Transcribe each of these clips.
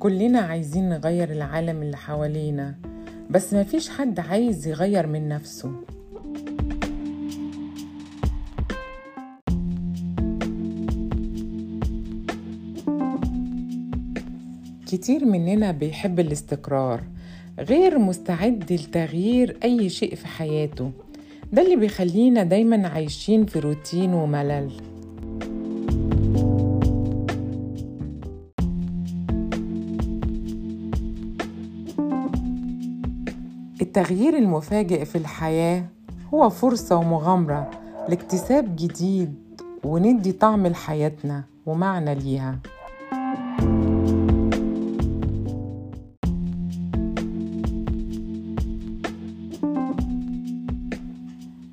كلنا عايزين نغير العالم اللي حوالينا بس مفيش حد عايز يغير من نفسه. كتير مننا بيحب الاستقرار غير مستعد لتغيير أي شيء في حياته. ده اللي بيخلينا دايما عايشين في روتين وملل. التغيير المفاجئ في الحياة هو فرصة ومغامرة لاكتساب جديد وندي طعم لحياتنا ومعنى ليها.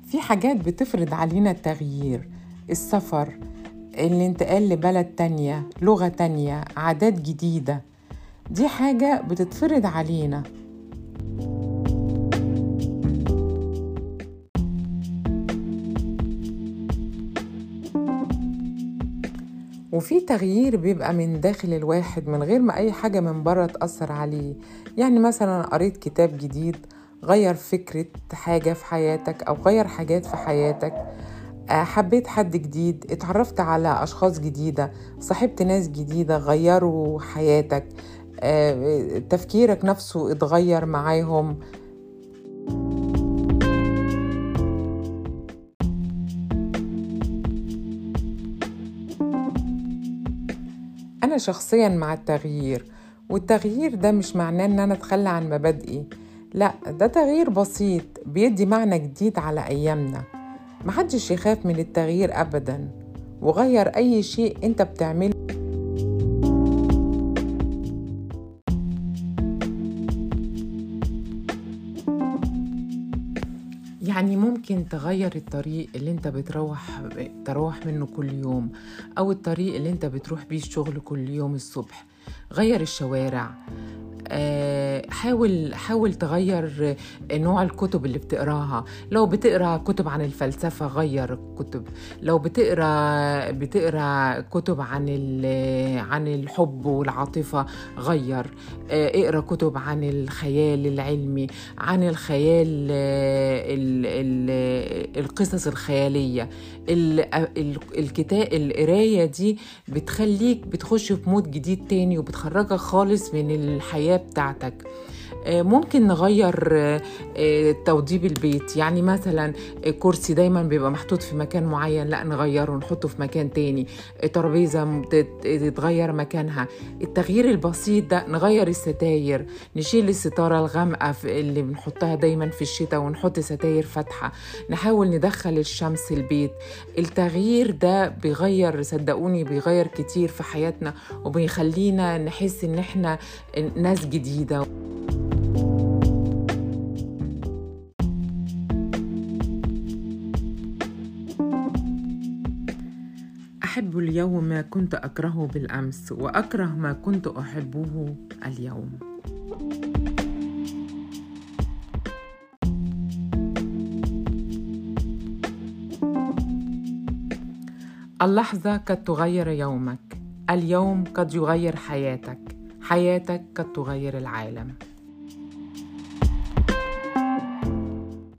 في حاجات بتفرض علينا التغيير السفر الانتقال لبلد تانية لغة تانية عادات جديدة. دي حاجة بتتفرض علينا. وفي تغيير بيبقى من داخل الواحد من غير ما أي حاجة من بره تأثر عليه. يعني مثلا قريت كتاب جديد غير فكرة حاجة في حياتك أو غير حاجات في حياتك حبيت حد جديد اتعرفت على أشخاص جديدة صاحبت ناس جديدة غيروا حياتك تفكيرك نفسه اتغير معاهم أنا شخصيا مع التغيير والتغيير ده مش معناه إن أنا أتخلى عن مبادئي. لا ده تغيير بسيط بيدي معنى جديد على أيامنا. محدش يخاف من التغيير أبدا وغير أي شيء أنت بتعمله. يعني ممكن تغير الطريق اللي انت بتروح تروح منه كل يوم أو الطريق اللي انت بتروح بيه الشغل كل يوم الصبح. غير الشوارع. حاول حاول تغير نوع الكتب اللي بتقراها. لو بتقرا كتب عن الفلسفة غير الكتب. لو بتقرا بتقرا كتب عن عن الحب والعاطفة غير. اقرا كتب عن الخيال العلمي عن الخيال ال ال القصص الخيالية. الكتاب القراية دي بتخليك بتخش في مود جديد تاني وبتخرجك خالص من الحياة клептаток. ممكن نغير توضيب البيت. يعني مثلا كرسي دايما بيبقى محطوط في مكان معين لا نغيره نحطه في مكان تاني. ترابيزة تتغير مكانها. التغيير البسيط ده نغير الستاير نشيل الستارة الغامقة اللي بنحطها دايما في الشتاء ونحط ستاير فاتحة. نحاول ندخل الشمس البيت. التغيير ده بيغير صدقوني بيغير كتير في حياتنا وبيخلينا نحس إن إحنا ناس جديدة. أحب اليوم ما كنت أكرهه بالأمس وأكره ما كنت أحبه اليوم. اللحظة قد تغير يومك اليوم قد يغير حياتك حياتك قد تغير العالم.